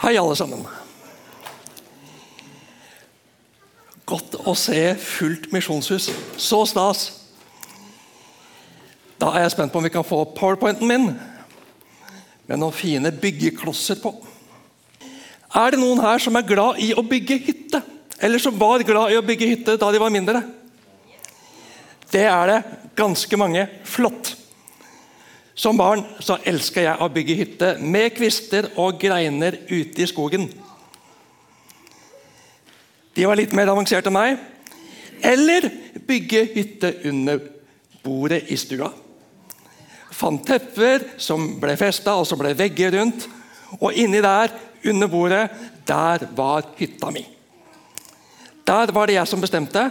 Hei, alle sammen. Godt å se fullt misjonshus. Så stas. Da er jeg spent på om vi kan få powerpointen min med noen fine byggeklosser på. Er det noen her som er glad i å bygge hytte? Eller som var glad i å bygge hytte da de var mindre? Det er det ganske mange. Flott. Som barn så elska jeg å bygge hytte med kvister og greiner ute i skogen. De var litt mer avanserte enn meg. Eller bygge hytte under bordet i stua. Fant tepper som ble festa, og så ble vegger rundt. Og inni der, under bordet, der var hytta mi. Der var det jeg som bestemte.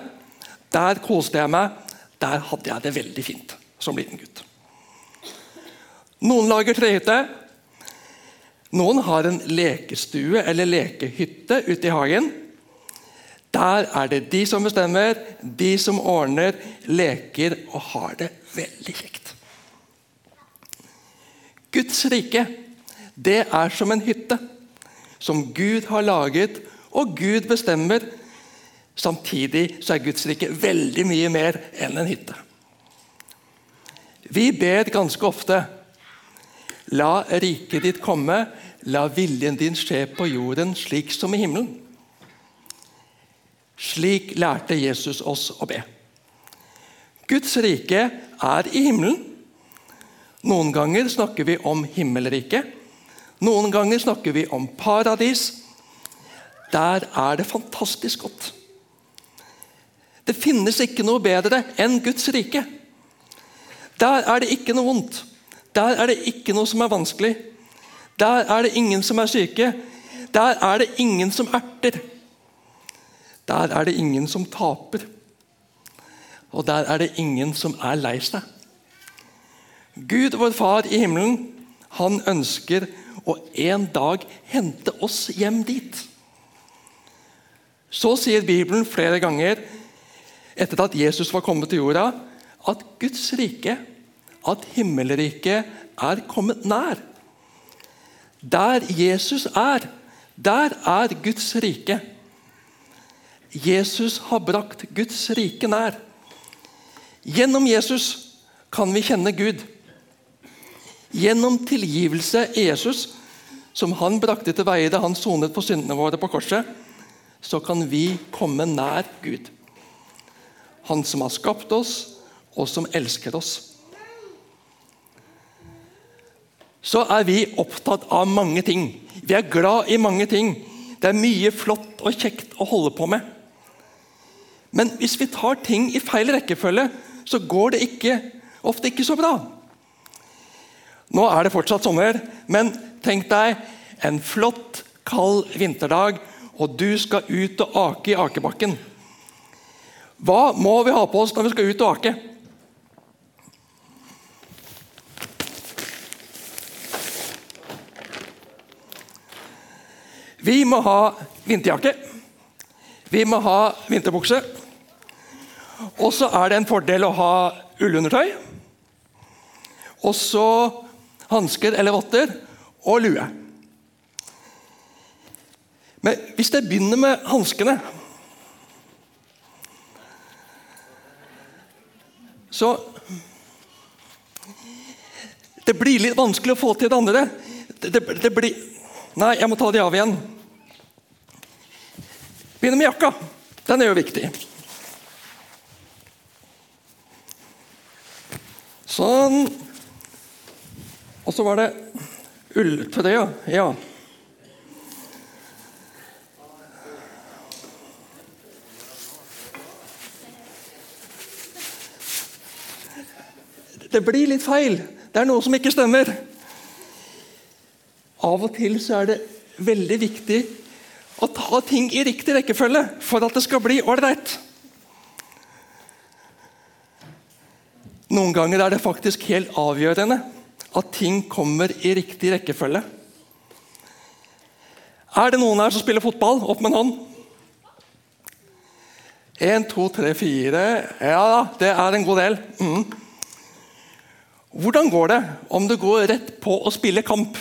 Der koste jeg meg. Der hadde jeg det veldig fint som liten gutt. Noen lager trehytte. Noen har en lekestue eller lekehytte ute i hagen. Der er det de som bestemmer, de som ordner, leker og har det veldig kjekt. Guds rike det er som en hytte som Gud har laget, og Gud bestemmer. Samtidig så er Guds rike veldig mye mer enn en hytte. Vi ber ganske ofte La riket ditt komme, la viljen din skje på jorden slik som i himmelen. Slik lærte Jesus oss å be. Guds rike er i himmelen. Noen ganger snakker vi om himmelriket. Noen ganger snakker vi om paradis. Der er det fantastisk godt. Det finnes ikke noe bedre enn Guds rike. Der er det ikke noe vondt. Der er det ikke noe som er vanskelig. Der er det ingen som er syke. Der er det ingen som erter. Der er det ingen som taper. Og der er det ingen som er lei seg. Gud, vår Far i himmelen, han ønsker å en dag hente oss hjem dit. Så sier Bibelen flere ganger etter at Jesus var kommet til jorda, at Guds rike at himmelriket er kommet nær. Der Jesus er, der er Guds rike. Jesus har brakt Guds rike nær. Gjennom Jesus kan vi kjenne Gud. Gjennom tilgivelse Jesus, som han brakte til veie da han sonet for syndene våre på korset, så kan vi komme nær Gud. Han som har skapt oss, og som elsker oss. Så er vi opptatt av mange ting. Vi er glad i mange ting. Det er mye flott og kjekt å holde på med. Men hvis vi tar ting i feil rekkefølge, så går det ikke, ofte ikke så bra. Nå er det fortsatt sommer, men tenk deg en flott, kald vinterdag, og du skal ut og ake i akebakken. Hva må vi ha på oss når vi skal ut og ake? Vi må ha vinterjakke. Vi må ha vinterbukse. Og så er det en fordel å ha ullundertøy. Og så hansker eller votter og lue. Men hvis jeg begynner med hanskene Så Det blir litt vanskelig å få til det andre. Det, det, det blir Nei, jeg må ta de av igjen. Begynner med jakka. Den er jo viktig. Sånn. Og så var det ulltrøya. Ja. Det blir litt feil. Det er noe som ikke stemmer. Av og til så er det veldig viktig å ta ting i riktig rekkefølge for at det skal bli ålreit. Noen ganger er det faktisk helt avgjørende at ting kommer i riktig rekkefølge. Er det noen her som spiller fotball? Opp med en hånd. Én, to, tre, fire Ja da, det er en god del. Mm. Hvordan går det om du går rett på å spille kamp?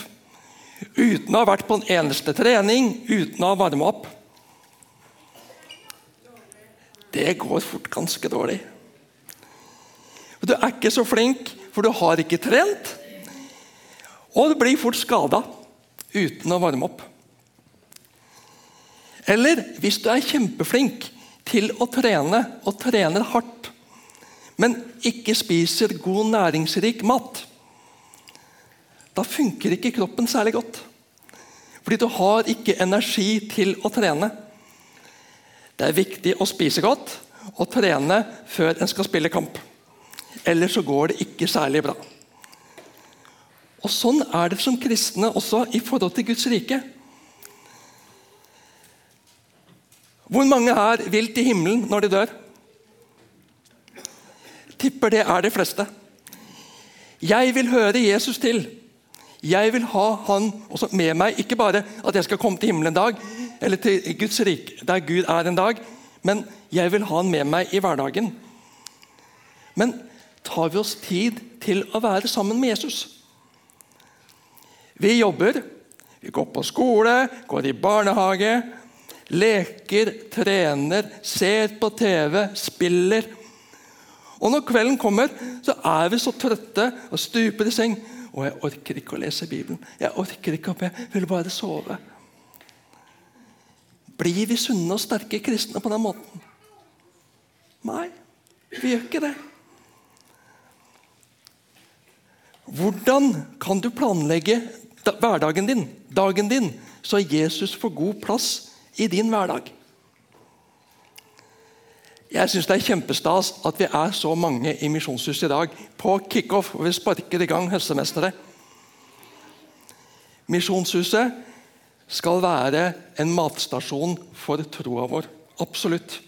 Uten å ha vært på en eneste trening, uten å ha varma opp. Det går fort ganske dårlig. Du er ikke så flink, for du har ikke trent. Og du blir fort skada uten å varme opp. Eller hvis du er kjempeflink til å trene, og trener hardt, men ikke spiser god, næringsrik mat, da funker ikke kroppen særlig godt. Fordi du har ikke energi til å trene. Det er viktig å spise godt og trene før en skal spille kamp. Ellers så går det ikke særlig bra. Og Sånn er det som kristne også i forhold til Guds rike. Hvor mange her vil til himmelen når de dør? Tipper det er de fleste. Jeg vil høre Jesus til. Jeg vil ha han også med meg. Ikke bare at jeg skal komme til himmelen en dag, eller til Guds rike, der Gud er en dag, men jeg vil ha han med meg i hverdagen. Men tar vi oss tid til å være sammen med Jesus? Vi jobber, vi går på skole, går i barnehage, leker, trener, ser på TV, spiller. Og når kvelden kommer, så er vi så trøtte og stuper i seng. Og jeg orker ikke å lese Bibelen. Jeg orker ikke å be. Jeg vil bare sove. Blir vi sunne og sterke kristne på den måten? Nei, vi gjør ikke det. Hvordan kan du planlegge hverdagen din, dagen din, så Jesus får god plass i din hverdag? Jeg syns det er kjempestas at vi er så mange i Misjonshuset i dag. På kickoff, hvor vi sparker i gang høstemestere. Misjonshuset skal være en matstasjon for troa vår. Absolutt.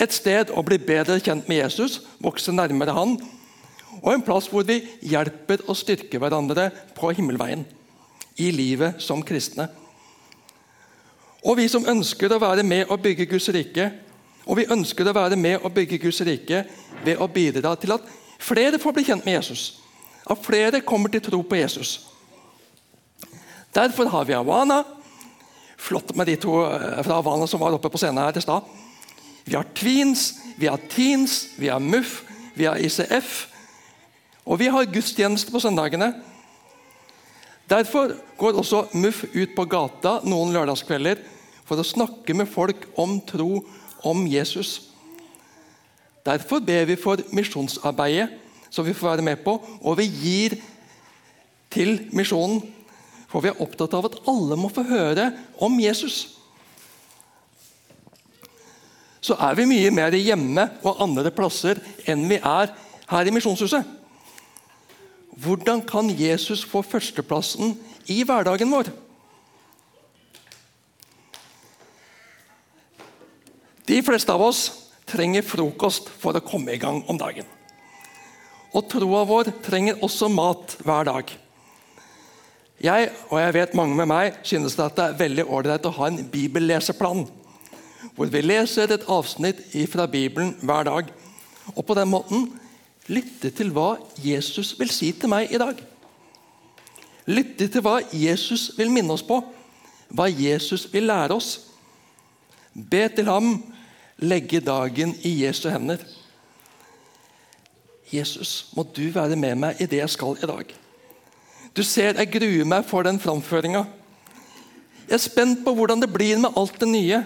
Et sted å bli bedre kjent med Jesus, vokse nærmere han, og en plass hvor vi hjelper og styrker hverandre på himmelveien i livet som kristne. Og vi som ønsker å være med og bygge Guds rike, og vi ønsker å være med og bygge Guds rike ved å bidra til at flere får bli kjent med Jesus. At flere kommer til tro på Jesus. Derfor har vi Awana. Flott med de to eh, fra Awana som var oppe på scenen her i stad. Vi har Tweens, vi har Teens, vi har MUF, vi har ICF. Og vi har gudstjeneste på søndagene. Derfor går også MUF ut på gata noen lørdagskvelder for å snakke med folk om tro om Jesus. Derfor ber vi for misjonsarbeidet som vi får være med på, og vi gir til misjonen. For vi er opptatt av at alle må få høre om Jesus. Så er vi mye mer hjemme og andre plasser enn vi er her i Misjonshuset. Hvordan kan Jesus få førsteplassen i hverdagen vår? De fleste av oss trenger frokost for å komme i gang om dagen. Og troa vår trenger også mat hver dag. Jeg og jeg vet mange med meg, synes det, det er veldig ålreit å ha en bibelleseplan. Hvor vi leser et avsnitt fra Bibelen hver dag. Og på den måten lytte til hva Jesus vil si til meg i dag. Lytte til hva Jesus vil minne oss på, hva Jesus vil lære oss. Be til ham legge dagen i Jesu hender. Jesus, må du være med meg i det jeg skal i dag. Du ser, jeg gruer meg for den framføringa. Jeg er spent på hvordan det blir med alt det nye.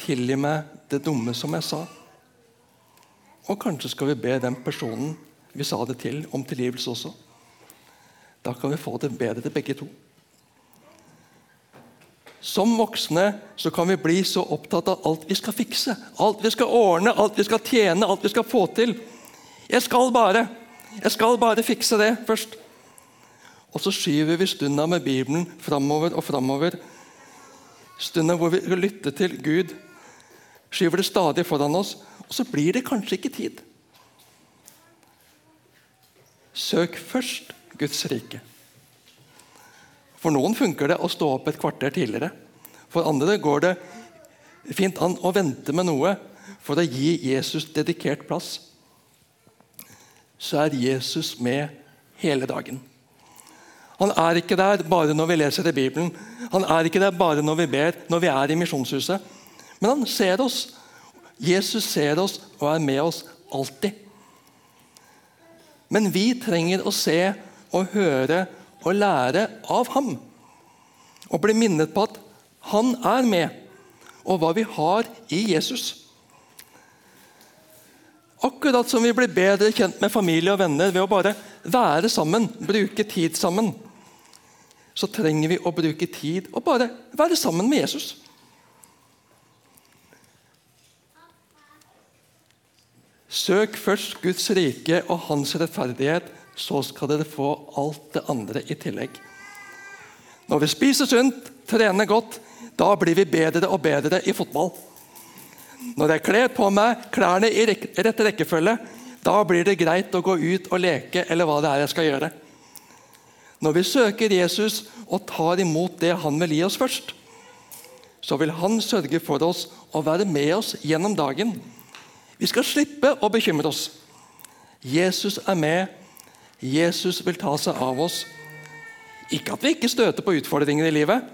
Tilgi meg det dumme som jeg sa. Og kanskje skal vi be den personen vi sa det til, om tilgivelse også. Da kan vi få det bedre begge to. Som voksne så kan vi bli så opptatt av alt vi skal fikse, alt vi skal ordne, alt vi skal tjene, alt vi skal få til. Jeg skal bare jeg skal bare fikse det først. Og så skyver vi stunda med Bibelen framover og framover. Stunda hvor vi lytter til Gud, skyver det stadig foran oss. Og så blir det kanskje ikke tid. Søk først Guds rike. For noen funker det å stå opp et kvarter tidligere. For andre går det fint an å vente med noe for å gi Jesus dedikert plass. Så er Jesus med hele dagen. Han er ikke der bare når vi leser i Bibelen. Han er ikke der bare når vi ber, når vi er i misjonshuset. Men han ser oss. Jesus ser oss og er med oss alltid. Men vi trenger å se og høre og lære av ham. Og bli minnet på at han er med, og hva vi har i Jesus. Akkurat som vi blir bedre kjent med familie og venner ved å bare være sammen, bruke tid sammen så trenger vi å bruke tid og bare være sammen med Jesus. Søk først Guds rike og hans rettferdighet, så skal dere få alt det andre i tillegg. Når vi spiser sunt, trener godt, da blir vi bedre og bedre i fotball. Når jeg kler på meg klærne i rett rekkefølge, da blir det greit å gå ut og leke eller hva det er jeg skal gjøre. Når vi søker Jesus og tar imot det han vil gi oss først, så vil han sørge for oss og være med oss gjennom dagen. Vi skal slippe å bekymre oss. Jesus er med. Jesus vil ta seg av oss. Ikke at vi ikke støter på utfordringer i livet.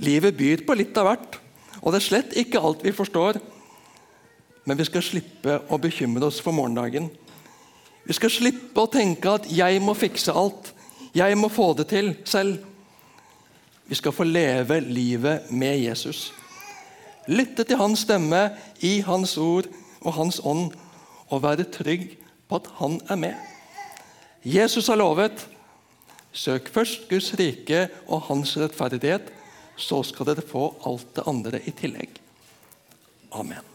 Livet byr på litt av hvert, og det er slett ikke alt vi forstår. Men vi skal slippe å bekymre oss for morgendagen. Vi skal slippe å tenke at 'jeg må fikse alt'. Jeg må få det til selv. Vi skal få leve livet med Jesus. Lytte til hans stemme i hans ord og hans ånd, og være trygg på at han er med. Jesus har lovet søk først Guds rike og hans rettferdighet, så skal dere få alt det andre i tillegg. Amen.